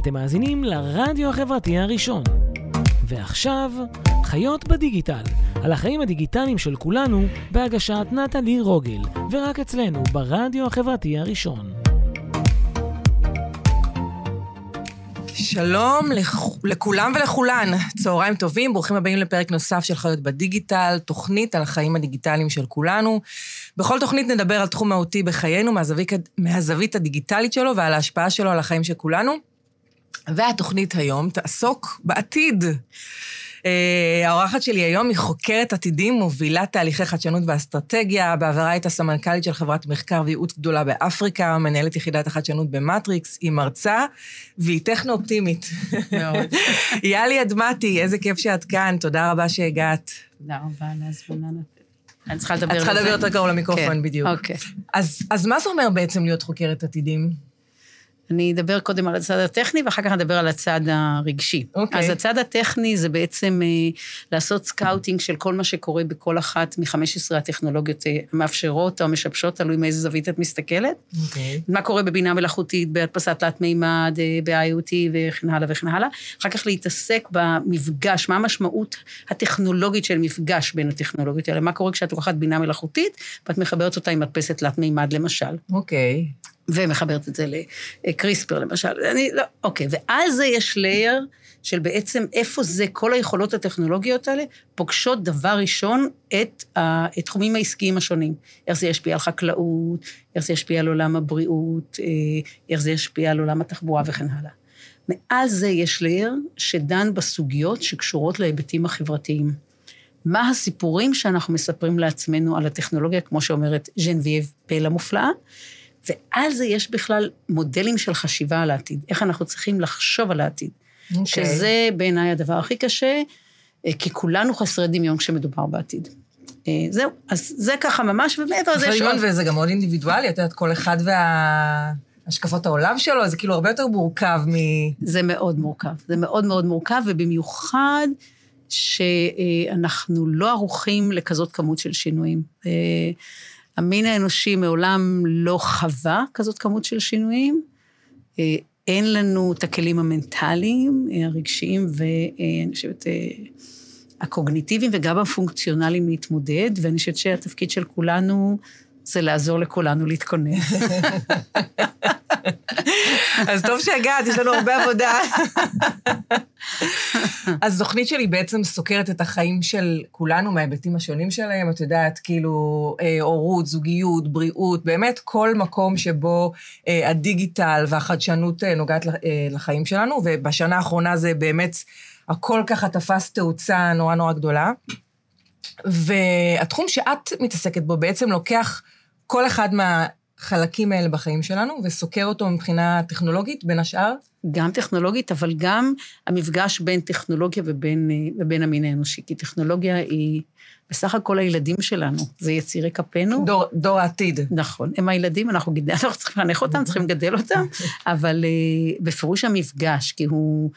אתם מאזינים לרדיו החברתי הראשון. ועכשיו, חיות בדיגיטל, על החיים הדיגיטליים של כולנו, בהגשת נטלי רוגל, ורק אצלנו, ברדיו החברתי הראשון. שלום לכולם ולכולן, צהריים טובים, ברוכים הבאים לפרק נוסף של חיות בדיגיטל, תוכנית על החיים הדיגיטליים של כולנו. בכל תוכנית נדבר על תחום מהותי בחיינו מהזווית, מהזווית הדיגיטלית שלו ועל ההשפעה שלו על החיים של כולנו. והתוכנית היום תעסוק בעתיד. Uh, האורחת שלי היום היא חוקרת עתידים, מובילת תהליכי חדשנות ואסטרטגיה, בעברה הייתה סמנכ"לית של חברת מחקר וייעוץ גדולה באפריקה, מנהלת יחידת החדשנות במטריקס, היא מרצה, והיא טכנו-אופטימית. מאוד. יאלי אדמתי, איזה כיף שאת כאן, תודה רבה שהגעת. תודה רבה על ההזמנה. אני צריכה לדבר. את צריכה לדבר יותר קרוב למיקרופון, כן, בדיוק. אוקיי. אז מה זה אומר בעצם להיות חוקרת עתידים? אני אדבר קודם על הצד הטכני, ואחר כך נדבר על הצד הרגשי. אוקיי. אז הצד הטכני זה בעצם אה, לעשות scouting של כל מה שקורה בכל אחת מ-15 הטכנולוגיות אה, המאפשרות או המשבשות, תלוי מאיזה זווית את מסתכלת. אוקיי. מה קורה בבינה מלאכותית, בהדפסת תלת מימד, אה, ב-IoT וכן הלאה וכן הלאה. אחר כך להתעסק במפגש, מה המשמעות הטכנולוגית של מפגש בין הטכנולוגיות האלה. מה קורה כשאת לוקחת בינה מלאכותית, ואת מחברת אותה עם מדפסת תלת מימד, למשל. אוקיי. ומחברת את זה לקריספר למשל. אני, לא, אוקיי, ועל זה יש לייר של בעצם איפה זה, כל היכולות הטכנולוגיות האלה פוגשות דבר ראשון את התחומים העסקיים השונים. איך זה ישפיע על חקלאות, איך זה ישפיע על עולם הבריאות, אה, איך זה ישפיע על עולם התחבורה וכן הלאה. מעל זה יש layer שדן בסוגיות שקשורות להיבטים החברתיים. מה הסיפורים שאנחנו מספרים לעצמנו על הטכנולוגיה, כמו שאומרת ז'נבייב בל המופלאה, ועל זה יש בכלל מודלים של חשיבה על העתיד, איך אנחנו צריכים לחשוב על העתיד. Okay. אוקיי. שזה בעיניי הדבר הכי קשה, אה, כי כולנו חסרי דמיון כשמדובר בעתיד. אה, זהו, אז זה ככה ממש, ומעבר לזה יש עוד... וזה גם מאוד אינדיבידואלי, את יודעת, כל אחד וה... השקפות העולם שלו, זה כאילו הרבה יותר מורכב מ... זה מאוד מורכב, זה מאוד מאוד מורכב, ובמיוחד שאנחנו לא ערוכים לכזאת כמות של שינויים. המין האנושי מעולם לא חווה כזאת כמות של שינויים. אה, אין לנו את הכלים המנטליים, אה, הרגשיים ואני חושבת אה, הקוגניטיביים וגם הפונקציונליים להתמודד, ואני חושבת שהתפקיד של כולנו זה לעזור לכולנו להתכונן. אז טוב שהגעת, יש לנו הרבה עבודה. אז תוכנית שלי בעצם סוקרת את החיים של כולנו מההיבטים השונים שלהם, את יודעת, כאילו, אה, הורות, זוגיות, בריאות, באמת כל מקום שבו אה, הדיגיטל והחדשנות אה, נוגעת לחיים שלנו, ובשנה האחרונה זה באמת, הכל ככה תפס תאוצה נורא נורא גדולה. והתחום שאת מתעסקת בו בעצם לוקח כל אחד מה... החלקים האלה בחיים שלנו, וסוקר אותו מבחינה טכנולוגית, בין השאר? גם טכנולוגית, אבל גם המפגש בין טכנולוגיה ובין, ובין המין האנושי. כי טכנולוגיה היא בסך הכל הילדים שלנו, זה יצירי כפינו. דור, דור העתיד. נכון, הם הילדים, אנחנו, גידל, אנחנו צריכים לחנך אותם, צריכים לגדל אותם, אבל uh, בפירוש המפגש, כי הוא...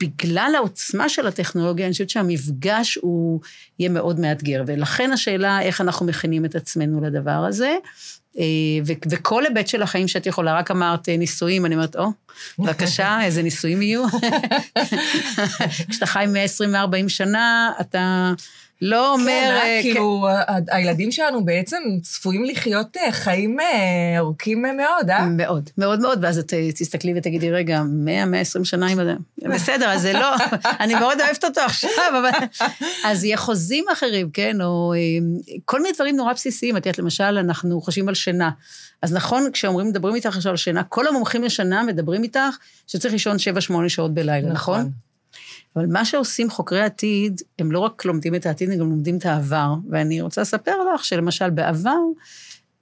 בגלל העוצמה של הטכנולוגיה, אני חושבת שהמפגש הוא יהיה מאוד מאתגר, ולכן השאלה איך אנחנו מכינים את עצמנו לדבר הזה. אה, וכל היבט של החיים שאת יכולה, רק אמרת אה, נישואים, אני אומרת, או, בבקשה, איזה נישואים יהיו. כשאתה חי 120 ו-40 שנה, אתה לא אומר... כן, אה, כאילו, הילדים שלנו בעצם צפויים לחיות חיים ארוכים מאוד, אה? מאוד, מאוד מאוד, ואז את תסתכלי ותגידי, רגע, 100, 120 שנה עם זה. בסדר, אז זה לא, אני מאוד אוהבת אותו עכשיו, אבל... אז יהיה חוזים אחרים, כן, או כל מיני דברים נורא בסיסיים. את יודעת, למשל, אנחנו חושבים על שינה. אז נכון, כשאומרים, מדברים איתך עכשיו על שינה, כל המומחים לשינה מדברים איתך שצריך לישון 7-8 שעות בלילה, נכון? אבל מה שעושים חוקרי עתיד, הם לא רק לומדים את העתיד, הם גם לומדים את העבר. ואני רוצה לספר לך שלמשל בעבר,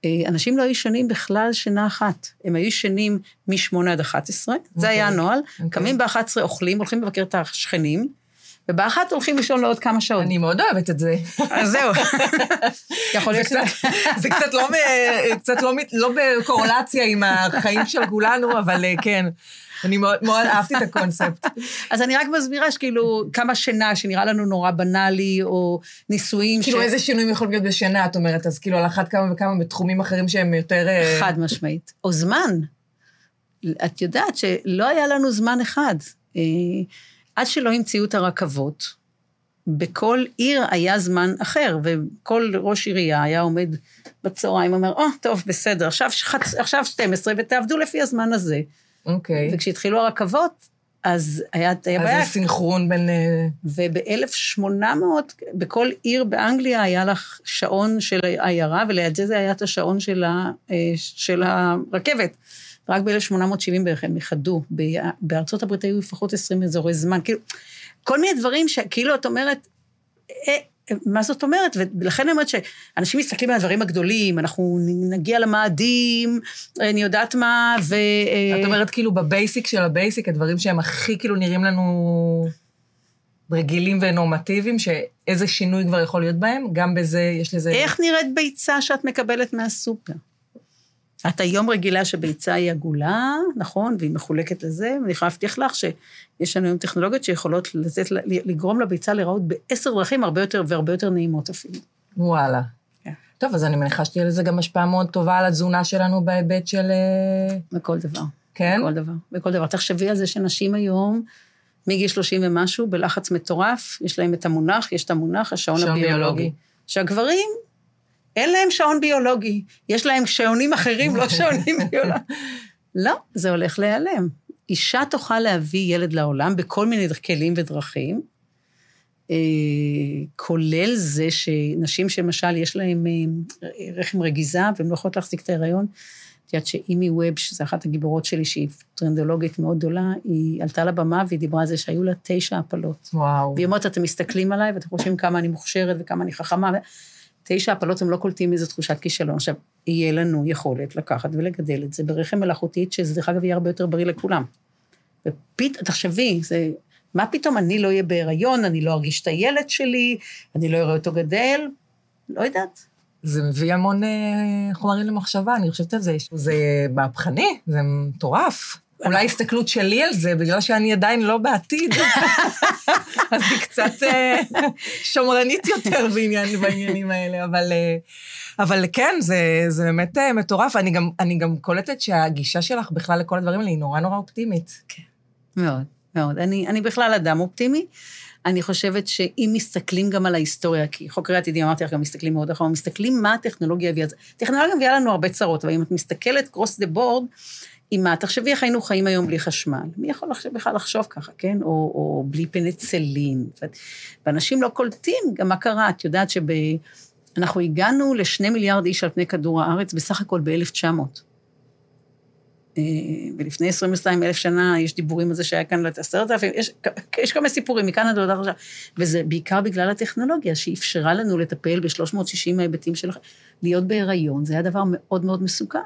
אה, אנשים לא היו ישנים בכלל שינה אחת. הם היו ישנים מ-8 עד 11, okay. זה היה אוקיי. הנוהל. Okay. אוקיי. קמים ב-11, אוכלים, הולכים לבקר את השכנים, ובאחת הולכים לישון לעוד כמה שעות. אני מאוד אוהבת את זה. אז זהו. יכול להיות שזה... זה קצת לא, קצת לא, לא בקורלציה עם החיים של כולנו, אבל אה, כן. אני מאוד, מאוד אהבתי את הקונספט. אז אני רק מסבירה שכאילו, כמה שינה שנראה לנו נורא בנאלי, או נישואים כאילו, ש... איזה שינויים יכולים להיות בשינה, את אומרת? אז כאילו, על אחת כמה וכמה בתחומים אחרים שהם יותר... אה, חד משמעית. או זמן. את יודעת שלא היה לנו זמן אחד. אה, עד שלא המציאו את הרכבות, בכל עיר היה זמן אחר, וכל ראש עירייה היה עומד בצהריים, אומר, או, oh, טוב, בסדר, עכשיו, חצ... עכשיו 12 ותעבדו לפי הזמן הזה. אוקיי. Okay. וכשהתחילו הרכבות, אז היה, היה בעיה. אז זה סינכרון בין... אה, וב-1800, בכל עיר באנגליה היה לך שעון של עיירה, וליד זה היה את השעון של, ה, אה, של הרכבת. רק ב-1870 בערך הם איחדו. בארצות הברית היו לפחות 20 אזורי זמן. כאילו, כל מיני דברים שכאילו את אומרת, אה, מה זאת אומרת? ולכן אני אומרת שאנשים מסתכלים על הדברים הגדולים, אנחנו נגיע למאדים, אני יודעת מה, ו... אה, את אומרת כאילו ב basic של ה basic, הדברים שהם הכי כאילו נראים לנו רגילים ונורמטיביים, שאיזה שינוי כבר יכול להיות בהם, גם בזה יש לזה... איך נראית ביצה שאת מקבלת מהסופר? את היום רגילה שביצה היא עגולה, נכון, והיא מחולקת לזה, ואני יכולה להבטיח לך שיש לנו היום טכנולוגיות שיכולות לתת, לגרום לביצה להיראות בעשר דרכים הרבה יותר והרבה יותר נעימות אפילו. וואלה. כן. טוב, אז אני מניחה שתהיה לזה גם השפעה מאוד טובה על התזונה שלנו בהיבט של... אה, בכל דבר. כן? בכל דבר. בכל דבר. תחשבי על זה שנשים היום, מגיל 30 ומשהו, בלחץ מטורף, יש להם את המונח, יש את המונח, השעון הביולוגי. שהגברים אין להם שעון ביולוגי, יש להם שעונים אחרים, לא שעונים ביולוגיים. לא, זה הולך להיעלם. אישה תוכל להביא ילד לעולם בכל מיני כלים ודרכים, אה, כולל זה שנשים שלמשל יש להן אה, רחם רגיזה והן לא יכולות להחזיק את ההיריון. את יודעת שאימי ווב, שזו אחת הגיבורות שלי, שהיא טרנדולוגית מאוד גדולה, היא עלתה לבמה והיא דיברה על זה שהיו לה תשע הפלות. וואו. והיא אומרת, אתם מסתכלים עליי ואתם חושבים כמה אני מוכשרת וכמה אני חכמה. תשע הפלות הם לא קולטים איזו תחושת כישלון. עכשיו, יהיה לנו יכולת לקחת ולגדל את זה ברחם מלאכותית, שזה דרך אגב יהיה הרבה יותר בריא לכולם. ופתאום, תחשבי, זה, מה פתאום אני לא אהיה בהיריון, אני לא ארגיש את הילד שלי, אני לא אראה אותו גדל, לא יודעת. זה מביא המון אה, חומרים למחשבה, אני חושבת על זה. זה מהפכני, זה מטורף. אולי הסתכלות שלי על זה, בגלל שאני עדיין לא בעתיד, אז היא קצת אה, שמרנית יותר בעניין, בעניינים האלה, אבל, אה, אבל כן, זה, זה באמת אה, מטורף. אני גם, אני גם קולטת שהגישה שלך בכלל לכל הדברים האלה היא נורא נורא אופטימית. כן, מאוד, מאוד. אני, אני בכלל אדם אופטימי. אני חושבת שאם מסתכלים גם על ההיסטוריה, כי חוקרי עתידים, אמרתי לך, גם מסתכלים מאוד אחר, מסתכלים מה הטכנולוגיה הביאה. הטכנולוגיה מביאה לנו הרבה צרות, אבל אם את מסתכלת קרוס דה בורד, עם מה, תחשבי איך היינו חיים היום בלי חשמל. מי יכול לחשוב, בכלל לחשוב ככה, כן? או, או בלי פנצלין. ואנשים לא קולטים גם מה קרה. את יודעת שאנחנו הגענו לשני מיליארד איש על פני כדור הארץ בסך הכל ב-1900. אה, ולפני 22 אלף שנה יש דיבורים על זה שהיה כאן עשרת אלפים, יש, יש כמה סיפורים מכאן עד עכשיו, וזה בעיקר בגלל הטכנולוגיה שאפשרה לנו לטפל ב-360 ההיבטים של... להיות בהיריון, זה היה דבר מאוד מאוד מסוכן.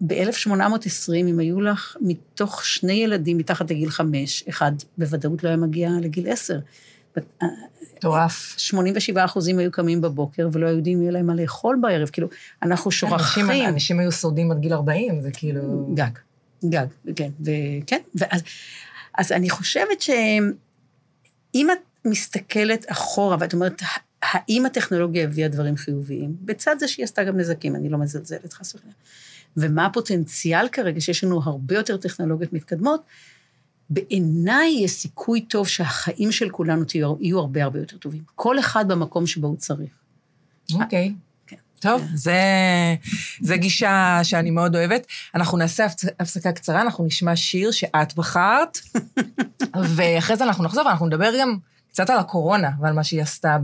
ב-1820, אם היו לך מתוך שני ילדים מתחת לגיל חמש, אחד בוודאות לא היה מגיע לגיל עשר. מטורף. 87 אחוזים היו קמים בבוקר ולא היו יודעים אם יהיה להם מה לאכול בערב, כאילו, אנחנו שוכחים. אנשים, אנשים היו שורדים עד גיל 40, זה כאילו... גג, גג, כן, וכן, ואז אז אני חושבת שאם את מסתכלת אחורה ואת אומרת, האם הטכנולוגיה הביאה דברים חיוביים? בצד זה שהיא עשתה גם נזקים, אני לא מזלזלת, חס וחלילה. ומה הפוטנציאל כרגע, שיש לנו הרבה יותר טכנולוגיות מתקדמות, בעיניי יש סיכוי טוב שהחיים של כולנו תהיו, יהיו הרבה הרבה יותר טובים. כל אחד במקום שבו הוא צריך. אוקיי. כן. טוב, זה, זה גישה שאני מאוד אוהבת. אנחנו נעשה הפסקה קצרה, אנחנו נשמע שיר שאת בחרת, ואחרי זה אנחנו נחזור ואנחנו נדבר גם קצת על הקורונה ועל מה שהיא עשתה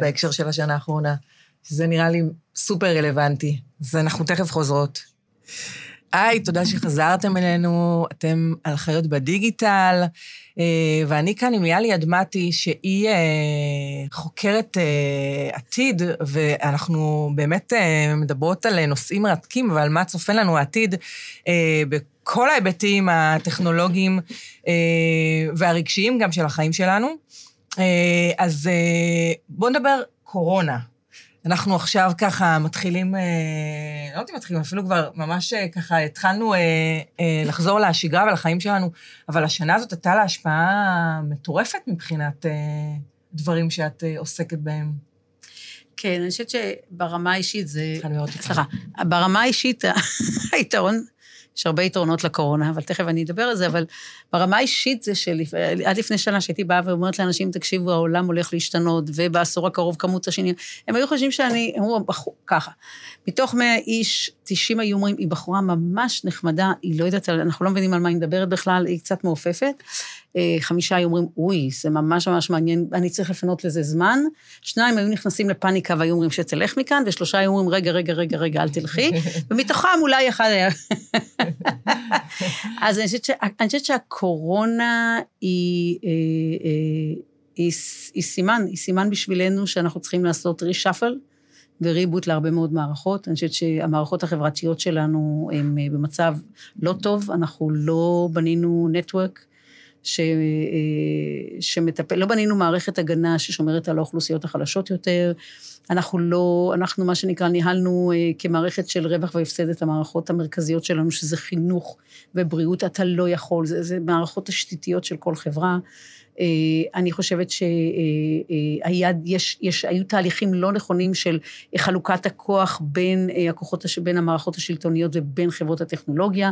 בהקשר של השנה האחרונה, שזה נראה לי סופר רלוונטי. אז אנחנו תכף חוזרות. היי, תודה שחזרתם אלינו, אתם על חיות בדיגיטל, אה, ואני כאן עם יאלי אדמתי, שהיא אה, חוקרת אה, עתיד, ואנחנו באמת מדברות על נושאים מרתקים ועל מה צופן לנו העתיד בכל ההיבטים הטכנולוגיים והרגשיים גם של החיים שלנו. אז בואו נדבר קורונה. אנחנו עכשיו ככה מתחילים, אה, לא יודעת אם מתחילים, אפילו כבר ממש אה, ככה התחלנו אה, לחזור לשגרה ולחיים שלנו, אבל השנה הזאת הייתה לה השפעה מטורפת מבחינת דברים שאת עוסקת בהם. כן, אני חושבת שברמה האישית זה... סליחה, ברמה האישית, היתרון יש הרבה יתרונות לקורונה, אבל תכף אני אדבר על זה, אבל ברמה האישית זה שעד לפני שנה שהייתי באה ואומרת לאנשים, תקשיבו, העולם הולך להשתנות, ובעשור הקרוב כמות השנים, הם היו חושבים שאני, הם אמרו, ככה, מתוך 100 איש, 90 היו אומרים, היא בחורה ממש נחמדה, היא לא יודעת, אנחנו לא מבינים על מה היא מדברת בכלל, היא קצת מעופפת. אה, חמישה היו אומרים, אוי, זה ממש ממש מעניין, אני צריך לפנות לזה זמן. שניים היו נכנסים לפאניקה והיו אומרים שתלך מכאן, ושלושה היו אומרים, רגע, רגע, רגע, רגע, אל תלכי, ומתוכם אולי אחד היה... אז אני חושבת, ש... אני חושבת שהקורונה היא, היא, אה, אה, היא, היא סימן, היא סימן בשבילנו שאנחנו צריכים לעשות רישאפל. וריבוט להרבה מאוד מערכות. אני חושבת שהמערכות החברתיות שלנו הן במצב לא טוב, אנחנו לא בנינו נטוורק ש, אה, שמטפל, לא בנינו מערכת הגנה ששומרת על האוכלוסיות החלשות יותר. אנחנו לא, אנחנו מה שנקרא ניהלנו אה, כמערכת של רווח והפסד את המערכות המרכזיות שלנו, שזה חינוך ובריאות, אתה לא יכול, זה, זה מערכות תשתיתיות של כל חברה. אה, אני חושבת שהיו תהליכים לא נכונים של חלוקת הכוח בין הכוחות, בין המערכות השלטוניות ובין חברות הטכנולוגיה,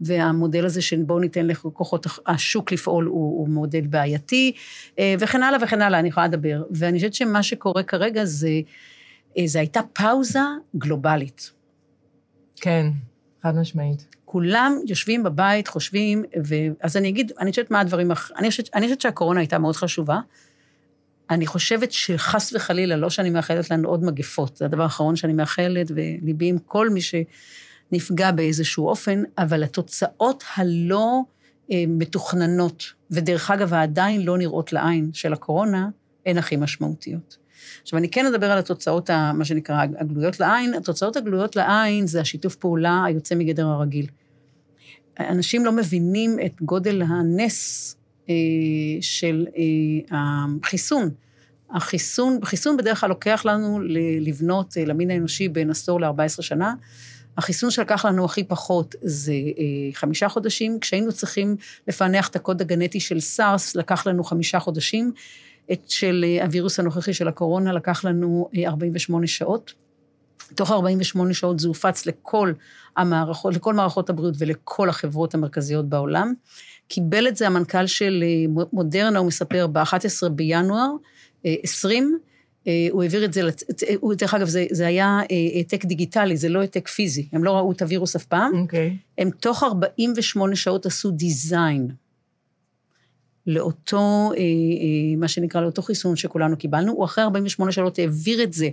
והמודל הזה של בואו ניתן לכוחות השוק לפעול הוא, הוא מודל בעייתי, אה, וכן הלאה וכן הלאה, אני יכולה לדבר. ואני חושבת שמה שקורה כרגע זה, אה, זה הייתה פאוזה גלובלית. כן, חד משמעית. כולם יושבים בבית, חושבים, ו... אז אני אגיד, אני חושבת מה הדברים, אני חושבת, אני חושבת שהקורונה הייתה מאוד חשובה. אני חושבת שחס וחלילה, לא שאני מאחלת לנו עוד מגפות, זה הדבר האחרון שאני מאחלת, וליבי עם כל מי שנפגע באיזשהו אופן, אבל התוצאות הלא אה, מתוכננות, ודרך אגב, העדיין לא נראות לעין של הקורונה, הן הכי משמעותיות. עכשיו, אני כן אדבר על התוצאות, מה שנקרא, הגלויות לעין. התוצאות הגלויות לעין זה השיתוף פעולה היוצא מגדר הרגיל. אנשים לא מבינים את גודל הנס אה, של אה, החיסון. החיסון, חיסון בדרך כלל לוקח לנו לבנות אה, למין האנושי בין עשור ל-14 שנה. החיסון שלקח לנו הכי פחות זה אה, חמישה חודשים. כשהיינו צריכים לפענח את הקוד הגנטי של סארס, לקח לנו חמישה חודשים. את של אה, הווירוס הנוכחי של הקורונה לקח לנו 48 אה, שעות. תוך 48 שעות זה הופץ לכל המערכות, לכל מערכות הבריאות ולכל החברות המרכזיות בעולם. קיבל את זה המנכ"ל של אה, מודרנה, הוא מספר, ב-11 בינואר 20, הוא העביר את זה, דרך אגב, זה, זה היה העתק דיגיטלי, זה לא העתק פיזי, הם לא ראו את הווירוס אף פעם. אוקיי. Okay. הם תוך 48 שעות עשו דיזיין לאותו, אה, אה, מה שנקרא, לאותו חיסון שכולנו קיבלנו. הוא אחרי 48 שעות העביר את זה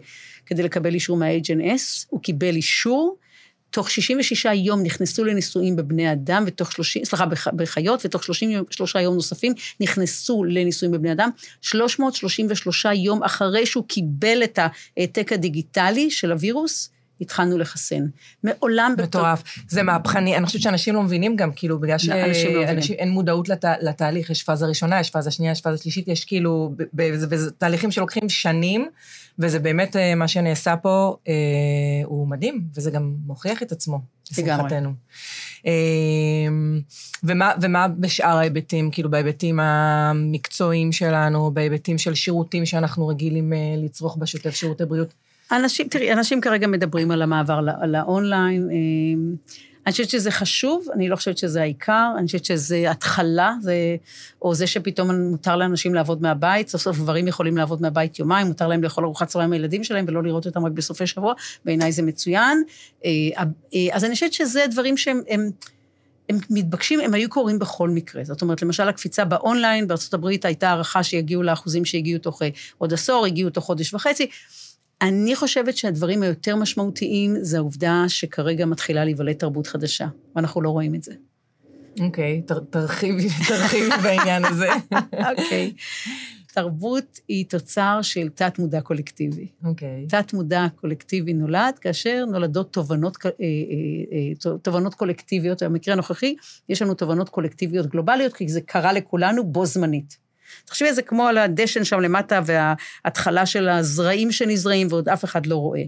כדי לקבל אישור מה-HNS, הוא קיבל אישור. תוך 66 יום נכנסו לניסויים בבני אדם, ותוך 30, סליחה, בחיות, ותוך 33 יום נוספים נכנסו לניסויים בבני אדם. 333 יום אחרי שהוא קיבל את העתק הדיגיטלי של הווירוס, התחלנו לחסן. מעולם... מטורף. בתור... זה מהפכני. אני חושבת שאנשים לא מבינים גם, כאילו, בגלל שאנשים לא מבינים. אין מודעות לת... לתהליך. יש פאזה ראשונה, יש פאזה שנייה, יש פאזה שלישית, יש כאילו... וזה תהליכים שלוקחים שנים, וזה באמת, אה, מה שנעשה פה אה, הוא מדהים, וזה גם מוכיח את עצמו, לשמחתנו. אה, ומה, ומה בשאר ההיבטים, כאילו בהיבטים המקצועיים שלנו, בהיבטים של שירותים שאנחנו רגילים אה, לצרוך בשוטף, שירותי בריאות? אנשים, תראי, אנשים כרגע מדברים על המעבר לאונליין. אמ, אני חושבת שזה חשוב, אני לא חושבת שזה העיקר, אני חושבת שזה התחלה, זה, או זה שפתאום מותר לאנשים לעבוד מהבית, סוף סוף גברים יכולים לעבוד מהבית יומיים, מותר להם לאכול ארוחת צהריים עם הילדים שלהם ולא לראות אותם רק בסופי שבוע, בעיניי זה מצוין. אה, אה, אז אני חושבת שזה דברים שהם... הם, הם מתבקשים, הם היו קורים בכל מקרה. זאת אומרת, למשל, הקפיצה באונליין, בארה"ב הייתה הערכה שיגיעו לאחוזים שהגיעו תוך אה, עוד עשור, הגיעו תוך חודש וחצי. אני חושבת שהדברים היותר משמעותיים זה העובדה שכרגע מתחילה להיוולד תרבות חדשה, ואנחנו לא רואים את זה. אוקיי, okay, תרחיבי, תרחיבי בעניין הזה. אוקיי. okay. תרבות היא תוצר של תת-מודע קולקטיבי. אוקיי. Okay. תת-מודע קולקטיבי נולד כאשר נולדות תובנות, אה, אה, אה, תובנות קולקטיביות. במקרה הנוכחי, יש לנו תובנות קולקטיביות גלובליות, כי זה קרה לכולנו בו זמנית. תחשבי זה כמו על הדשן שם למטה וההתחלה של הזרעים שנזרעים ועוד אף אחד לא רואה.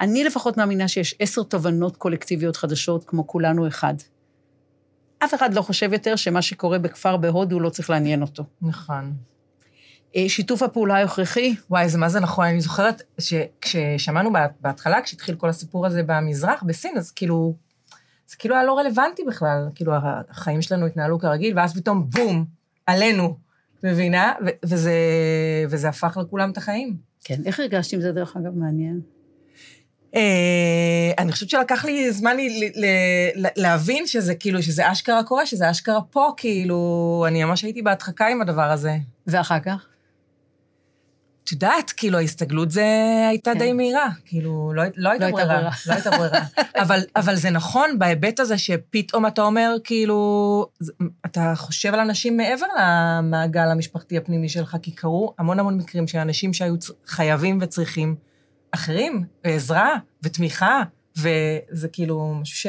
אני לפחות מאמינה שיש עשר תובנות קולקטיביות חדשות כמו כולנו אחד. אף אחד לא חושב יותר שמה שקורה בכפר בהודו לא צריך לעניין אותו. נכון. אה, שיתוף הפעולה ההכרחי. וואי, זה מה זה נכון. אני זוכרת שכששמענו בהתחלה, כשהתחיל כל הסיפור הזה במזרח, בסין, אז כאילו, זה כאילו היה לא רלוונטי בכלל. כאילו, החיים שלנו התנהלו כרגיל, ואז פתאום בום, עלינו, מבינה? ו- וזה, וזה הפך לכולם את החיים. כן, איך הרגשת עם זה, דרך אגב, מעניין? אה, אני חושבת שלקח לי זמן לי, ל, ל, להבין שזה כאילו, שזה אשכרה קורה, שזה אשכרה פה, כאילו, אני ממש הייתי בהדחקה עם הדבר הזה. ואחר כך? את יודעת, כאילו, ההסתגלות זה הייתה כן. די מהירה. כאילו, לא, לא הייתה לא הייתה ברירה. ברירה. לא הייתה ברירה. אבל, אבל זה נכון בהיבט הזה שפתאום אתה אומר, כאילו, אתה חושב על אנשים מעבר למעגל המשפחתי הפנימי שלך, כי קרו המון המון מקרים של אנשים שהיו חייבים וצריכים אחרים, ועזרה, ותמיכה, וזה כאילו משהו ש...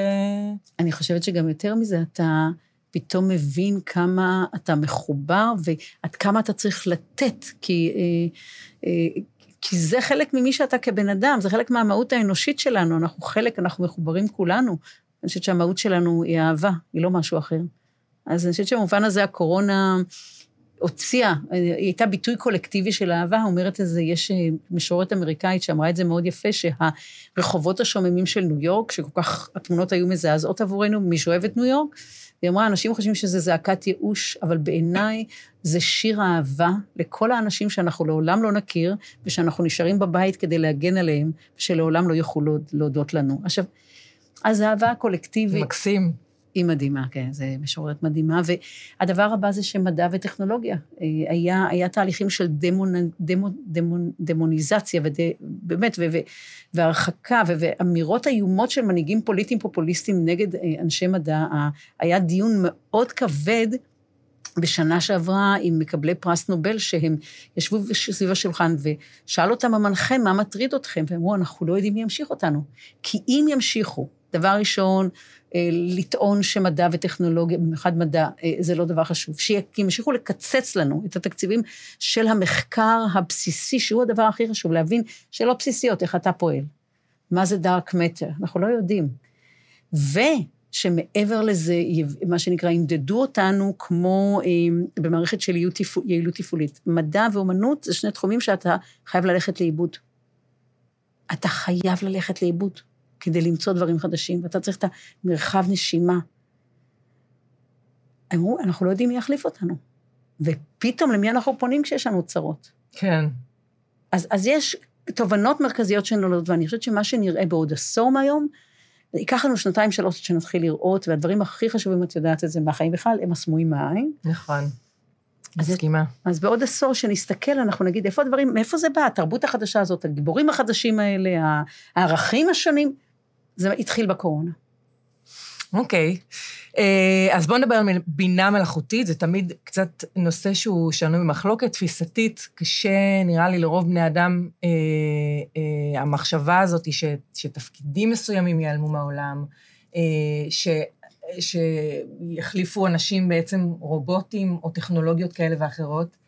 אני חושבת שגם יותר מזה, אתה פתאום מבין כמה אתה מחובר ועד כמה אתה צריך לתת, כי, אה, אה, כי זה חלק ממי שאתה כבן אדם, זה חלק מהמהות האנושית שלנו, אנחנו חלק, אנחנו מחוברים כולנו. אני חושבת שהמהות שלנו היא אהבה, היא לא משהו אחר. אז אני חושבת שבמובן הזה הקורונה הוציאה, היא הייתה ביטוי קולקטיבי של אהבה, אומרת את זה, יש אה, משוררת אמריקאית שאמרה את זה מאוד יפה, שהרחובות השוממים של ניו יורק, שכל כך התמונות היו מזעזעות עבורנו, מי שאוהב את ניו יורק, והיא אמרה, אנשים חושבים שזה זעקת ייאוש, אבל בעיניי זה שיר אהבה לכל האנשים שאנחנו לעולם לא נכיר, ושאנחנו נשארים בבית כדי להגן עליהם, ושלעולם לא יוכלו להוד- להודות לנו. עכשיו, אז האהבה הקולקטיבית... מקסים. היא מדהימה, כן, זו משוררת מדהימה. והדבר הבא זה שמדע וטכנולוגיה. אה, היה, היה תהליכים של דמון, דמון, דמון, דמוניזציה, וד, באמת, ו, ו, והרחקה, ו, ואמירות איומות של מנהיגים פוליטיים פופוליסטיים נגד אה, אנשי מדע. היה דיון מאוד כבד בשנה שעברה עם מקבלי פרס נובל, שהם ישבו סביב השולחן ושאל אותם המנחה, מה מטריד אתכם? והם אמרו, אנחנו לא יודעים מי ימשיך אותנו. כי אם ימשיכו, דבר ראשון, אה, לטעון שמדע וטכנולוגיה, במיוחד מדע, אה, זה לא דבר חשוב. שימשיכו לקצץ לנו את התקציבים של המחקר הבסיסי, שהוא הדבר הכי חשוב, להבין שאלות בסיסיות, איך אתה פועל. מה זה דארק מטר? אנחנו לא יודעים. ושמעבר לזה, מה שנקרא, ימדדו אותנו כמו אה, במערכת של יעילות תפעולית. מדע ואומנות זה שני תחומים שאתה חייב ללכת לאיבוד. אתה חייב ללכת לאיבוד כדי למצוא דברים חדשים, ואתה צריך את המרחב נשימה. אמרו, אנחנו לא יודעים מי יחליף אותנו. ופתאום למי אנחנו פונים כשיש לנו צרות? כן. אז, אז יש תובנות מרכזיות שנולדות, ואני חושבת שמה שנראה בעוד עשור מהיום, ייקח לנו שנתיים, שלוש, עד שנתחיל לראות, והדברים הכי חשובים, את יודעת את זה, מהחיים בכלל, הם הסמויים מהעין. נכון. אז- מסכימה. אז בעוד עשור שנסתכל, אנחנו נגיד, איפה הדברים, מאיפה זה בא, התרבות החדשה הזאת, הגיבורים החדשים האלה, הערכים השונים, זה התחיל בקורונה. אוקיי. אה, אז בואו נדבר על בינה מלאכותית, זה תמיד קצת נושא שהוא שנוי במחלוקת, תפיסתית, קשה, נראה לי, לרוב בני אדם, אה, אה, המחשבה הזאת ש, שתפקידים מסוימים ייעלמו מהעולם, אה, ש, שיחליפו אנשים בעצם רובוטים או טכנולוגיות כאלה ואחרות.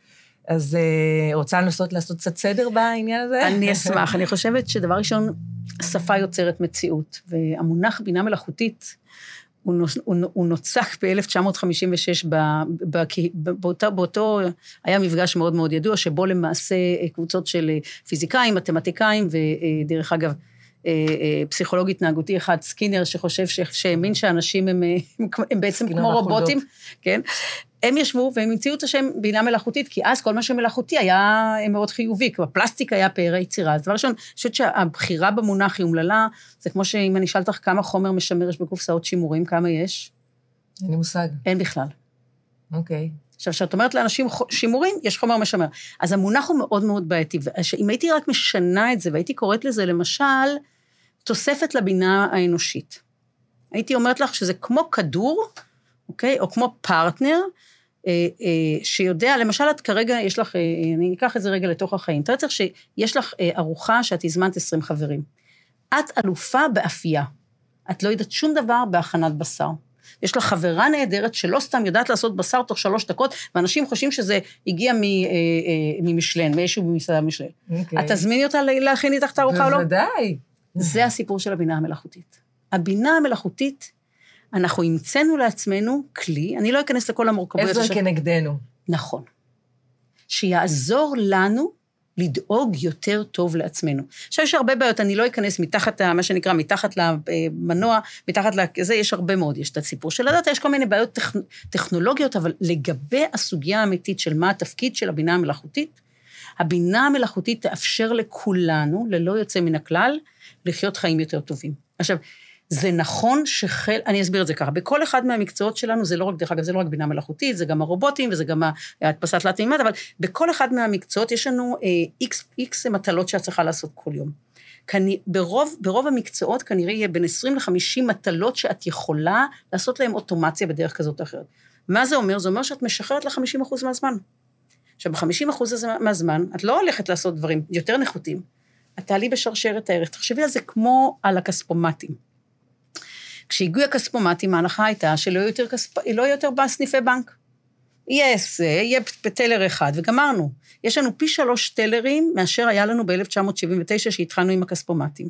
אז אה, רוצה לנסות לעשות קצת סדר בעניין הזה? אני אשמח. אני חושבת שדבר ראשון, שפה יוצרת מציאות, והמונח בינה מלאכותית, הוא, הוא, נוצק ב-1956, באותו, באותו, היה מפגש מאוד מאוד ידוע, שבו למעשה קבוצות של פיזיקאים, מתמטיקאים, ודרך אגב, פסיכולוג התנהגותי אחד, סקינר, שחושב, שהאמין שאנשים הם, הם בעצם כמו רובוטים, כן? הם ישבו והם המציאו את השם בינה מלאכותית, כי אז כל מה שמלאכותי היה מאוד חיובי, כי בפלסטיק היה פארי יצירה. אז דבר ראשון, אני חושבת שהבחירה במונח היא אומללה, זה כמו שאם אני אשאל אותך כמה חומר משמר יש בקופסאות שימורים, כמה יש? אין לי מושג. אין בכלל. אוקיי. עכשיו, כשאת אומרת לאנשים שימורים, יש חומר משמר. אז המונח הוא מאוד מאוד בעייתי. אם הייתי רק משנה את זה, והייתי קוראת לזה, למשל, תוספת לבינה האנושית. הייתי אומרת לך שזה כמו כדור, אוקיי? או כמו פרטנר, אה, אה, שיודע, למשל, את כרגע, יש לך, אה, אני אקח את זה רגע לתוך החיים. תראה צריך שיש לך אה, ארוחה שאת הזמנת 20 חברים. את אלופה באפייה. את לא יודעת שום דבר בהכנת בשר. יש לך חברה נהדרת שלא סתם יודעת לעשות בשר תוך שלוש דקות, ואנשים חושבים שזה הגיע ממשלן, מאיזשהו מסעדה משלן. Okay. את תזמיני אותה להכין איתך את הארוחה או לא? בוודאי. זה הסיפור של הבינה המלאכותית. הבינה המלאכותית, אנחנו המצאנו לעצמנו כלי, אני לא אכנס לכל המורכבויות. עזר כנגדנו. נכון. שיעזור לנו לדאוג יותר טוב לעצמנו. עכשיו, יש הרבה בעיות, אני לא אכנס מתחת, מה שנקרא, מתחת למנוע, מתחת לזה, יש הרבה מאוד. יש את הסיפור של הדאטה, יש כל מיני בעיות טכ... טכנולוגיות, אבל לגבי הסוגיה האמיתית של מה התפקיד של הבינה המלאכותית, הבינה המלאכותית תאפשר לכולנו, ללא יוצא מן הכלל, לחיות חיים יותר טובים. עכשיו, זה נכון שחל, אני אסביר את זה ככה, בכל אחד מהמקצועות שלנו, זה לא רק, דרך אגב, זה לא רק בינה מלאכותית, זה גם הרובוטים וזה גם ההדפסת תלת מימד, אבל בכל אחד מהמקצועות יש לנו איקס, אה, מטלות שאת צריכה לעשות כל יום. כני, ברוב, ברוב המקצועות כנראה יהיה בין 20 ל-50 מטלות שאת יכולה לעשות להן אוטומציה בדרך כזאת או אחרת. מה זה אומר? זה אומר שאת משחררת ל-50% מהזמן. עכשיו, ב-50% מהזמן, את לא הולכת לעשות דברים יותר נחותים, את תעלי בשרשרת הערך. תחשבי על זה כמו על הכספומטים. כשהגיעו הכספומטים, ההנחה הייתה שלא יהיו יותר, כספ... לא יותר סניפי בנק. יהיה זה, יהיה טלר אחד, וגמרנו. יש לנו פי שלוש טלרים מאשר היה לנו ב-1979, שהתחלנו עם הכספומטים.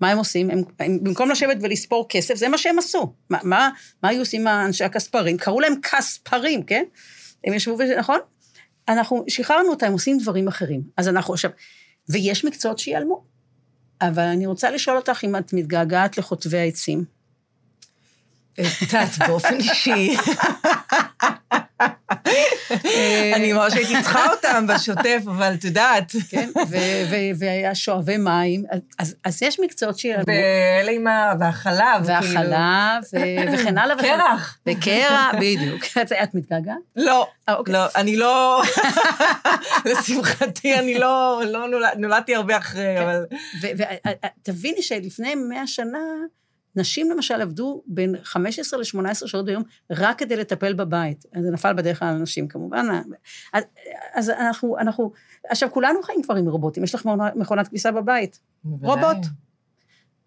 מה הם עושים? הם, הם, במקום לשבת ולספור כסף, זה מה שהם עשו. מה, מה, מה היו עושים אנשי הכספרים? קראו להם כספרים, כן? הם ישבו, נכון? אנחנו שחררנו אותם, הם עושים דברים אחרים. אז אנחנו עכשיו, ויש מקצועות שיעלמו. אבל אני רוצה לשאול אותך אם את מתגעגעת לחוטבי העצים. יודעת, באופן אישי. אני ממש הייתי צריכה אותם בשוטף, אבל את יודעת. כן, והיה שואבי מים, אז יש מקצועות ש... ואלה עם ה... והחלב, והחלב, וכן הלאה. קרח. וקרח, בדיוק. את מתגעגעת? לא, אה, אוקיי. לא, אני לא... לשמחתי, אני לא, לא נולדתי הרבה אחרי, כן. אבל... ותביני שלפני מאה שנה... נשים למשל עבדו בין 15 ל-18 שעות ביום רק כדי לטפל בבית. זה נפל בדרך כלל על נשים כמובן. אז, אז אנחנו, אנחנו, עכשיו כולנו חיים כבר עם רובוטים, יש לך מכונת כביסה בבית. בוודאי. רובוט.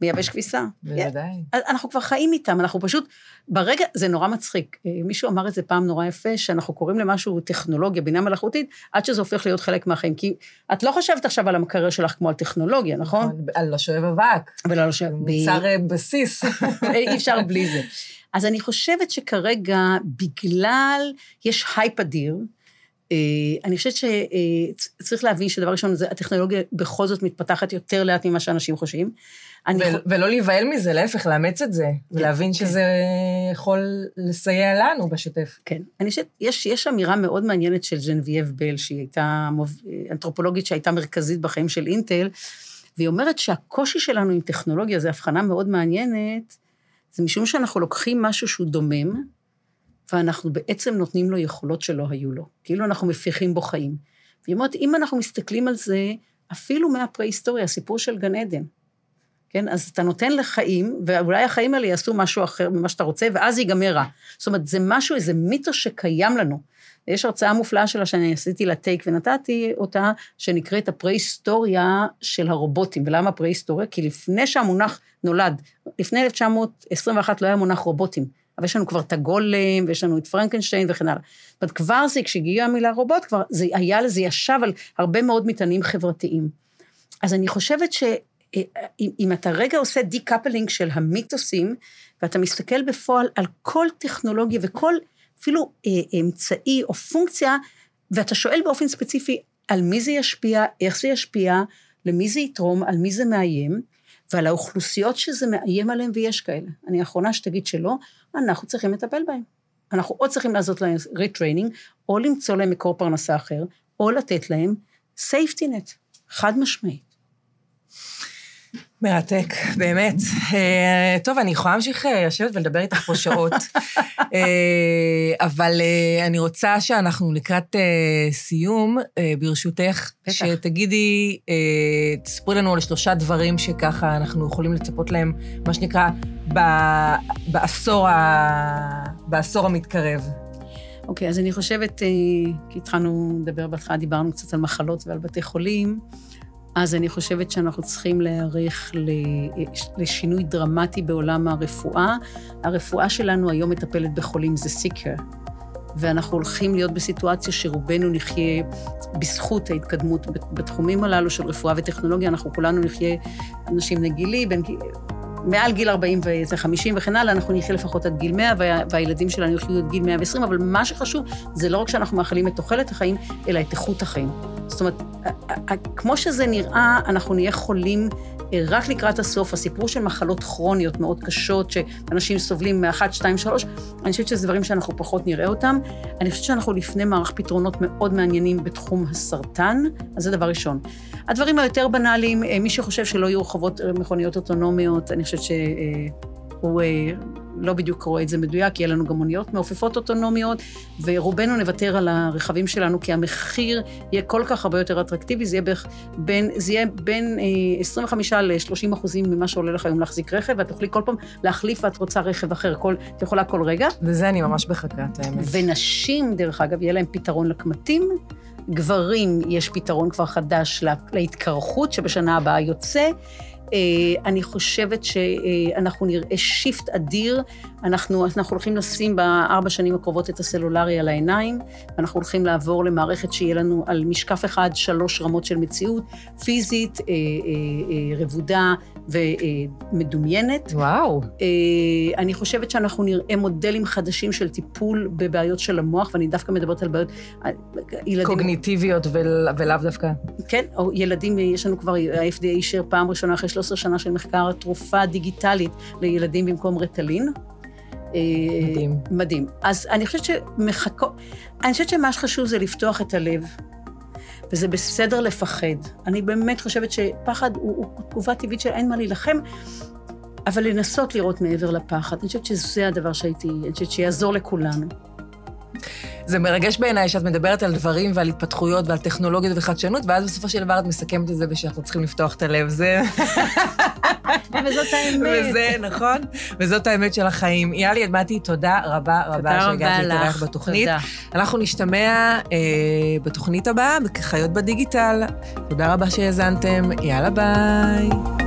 מייבש כביסה. בוודאי. אנחנו כבר חיים איתם, אנחנו פשוט, ברגע, זה נורא מצחיק. אה, מישהו אמר את זה פעם נורא יפה, שאנחנו קוראים למשהו טכנולוגיה, בינה מלאכותית, עד שזה הופך להיות חלק מהחיים. כי את לא חושבת עכשיו על המקרר שלך כמו על טכנולוגיה, נכון? נכון על לשואב אבק. ולא לשואב... מוצר אה, בסיס. אי אפשר בלי זה. אז אני חושבת שכרגע, בגלל, יש הייפ אדיר, אני חושבת שצריך להבין שדבר ראשון, הטכנולוגיה בכל זאת מתפתחת יותר לאט ממה שאנשים חושבים. ו- ח... ולא להיבהל מזה, להפך, לאמץ את זה, כן, ולהבין כן. שזה יכול לסייע לנו בשוטף. כן. אני חושבת, יש, יש אמירה מאוד מעניינת של ג'נבייב בל, שהיא הייתה מוב... אנתרופולוגית שהייתה מרכזית בחיים של אינטל, והיא אומרת שהקושי שלנו עם טכנולוגיה, זו הבחנה מאוד מעניינת, זה משום שאנחנו לוקחים משהו שהוא דומם, ואנחנו בעצם נותנים לו יכולות שלא היו לו. כאילו אנחנו מפיחים בו חיים. והיא אומרת, אם אנחנו מסתכלים על זה, אפילו מהפרה-היסטוריה, הסיפור של גן עדן. כן? אז אתה נותן לחיים, ואולי החיים האלה יעשו משהו אחר ממה שאתה רוצה, ואז ייגמר רע. זאת אומרת, זה משהו, איזה מיתוס שקיים לנו. יש הרצאה מופלאה שלה שאני עשיתי לה take ונתתי אותה, שנקראת הפרה-היסטוריה של הרובוטים. ולמה פרה-היסטוריה? כי לפני שהמונח נולד, לפני 1921 לא היה מונח רובוטים. אבל יש לנו כבר את הגולם, ויש לנו את פרנקנשטיין וכן הלאה. זאת אומרת, כבר זה, כשהגיעה המילה רובוט, כבר זה היה לזה, ישב על הרבה מאוד מטענים חברתיים. אז אני חושבת ש... אם אתה רגע עושה decoupling של המיתוסים, ואתה מסתכל בפועל על כל טכנולוגיה וכל אפילו אה, אמצעי או פונקציה, ואתה שואל באופן ספציפי על מי זה ישפיע, איך זה ישפיע, למי זה יתרום, על מי זה מאיים, ועל האוכלוסיות שזה מאיים עליהן, ויש כאלה. אני האחרונה שתגיד שלא, אנחנו צריכים לטפל בהן. אנחנו או צריכים לעשות להם retraining, או למצוא להם מקור פרנסה אחר, או לתת להם net, חד משמעית. מרתק, באמת. אה, טוב, אני יכולה להמשיך אה, לשבת ולדבר איתך פה שעות, אה, אבל אני רוצה שאנחנו לקראת סיום, ברשותך, בטח. שתגידי, תספרי לנו על שלושה דברים שככה אנחנו יכולים לצפות להם, מה שנקרא, בעשור, ה... בעשור המתקרב. אוקיי, okay, אז אני חושבת, כי התחלנו לדבר בהתחלה, דיברנו קצת על מחלות ועל בתי חולים. אז אני חושבת שאנחנו צריכים להיערך לשינוי דרמטי בעולם הרפואה. הרפואה שלנו היום מטפלת בחולים, זה סיקר. ואנחנו הולכים להיות בסיטואציה שרובנו נחיה בזכות ההתקדמות בתחומים הללו של רפואה וטכנולוגיה, אנחנו כולנו נחיה אנשים נגילי, בין, מעל גיל 40 ו-50 וכן הלאה, אנחנו נחיה לפחות עד גיל 100, וה, והילדים שלנו יחיו עד גיל 120, אבל מה שחשוב זה לא רק שאנחנו מאחלים את תוחלת החיים, אלא את איכות החיים. זאת אומרת, כמו שזה נראה, אנחנו נהיה חולים רק לקראת הסוף. הסיפור של מחלות כרוניות מאוד קשות, שאנשים סובלים מ-1, 2, 3, אני חושבת שזה דברים שאנחנו פחות נראה אותם. אני חושבת שאנחנו לפני מערך פתרונות מאוד מעניינים בתחום הסרטן, אז זה דבר ראשון. הדברים היותר בנאליים, מי שחושב שלא יהיו רחובות מכוניות אוטונומיות, אני חושבת שהוא... לא בדיוק רואה את זה מדויק, יהיה לנו גם מוניות מעופפות אוטונומיות, ורובנו נוותר על הרכבים שלנו, כי המחיר יהיה כל כך הרבה יותר אטרקטיבי, זה יהיה, בין, בין, זה יהיה בין 25 ל-30 אחוזים ממה שעולה לך היום להחזיק רכב, ואת תוכלי כל פעם להחליף ואת רוצה רכב אחר, כל, את יכולה כל רגע. וזה אני ממש בחכה, את האמת. ונשים, דרך אגב, יהיה להם פתרון לקמטים. גברים, יש פתרון כבר חדש להתקרחות, שבשנה הבאה יוצא. אה, אני חושבת שאנחנו נראה שיפט אדיר. אנחנו, אנחנו הולכים לשים בארבע שנים הקרובות את הסלולרי על העיניים, ואנחנו הולכים לעבור למערכת שיהיה לנו על משקף אחד שלוש רמות של מציאות, פיזית, אה, אה, רבודה ומדומיינת. וואו. אני חושבת שאנחנו נראה מודלים חדשים של טיפול בבעיות של המוח, ואני דווקא מדברת על בעיות... ילדים... קוגניטיביות ולאו דווקא. כן, או ילדים, יש לנו כבר, ה-FDA אישר פעם ראשונה אחרי 13 שנה של מחקר תרופה דיגיטלית לילדים במקום רטלין. מדהים. מדהים. אז אני חושבת שמחכו... אני חושבת שמה שחשוב זה לפתוח את הלב, וזה בסדר לפחד. אני באמת חושבת שפחד הוא, הוא תגובה טבעית של אין מה להילחם, אבל לנסות לראות מעבר לפחד. אני חושבת שזה הדבר שהייתי, אני חושבת שיעזור לכולנו. זה מרגש בעיניי שאת מדברת על דברים ועל התפתחויות ועל טכנולוגיות וחדשנות, ואז בסופו של דבר את מסכמת את זה ושאנחנו צריכים לפתוח את הלב. זה... וזאת האמת. וזה, נכון? וזאת האמת של החיים. יאלי אדמתי, תודה רבה רבה שהגעת להתארח בתוכנית. תודה. אנחנו נשתמע אה, בתוכנית הבאה, בחיות בדיגיטל. תודה רבה שהאזנתם, יאללה ביי.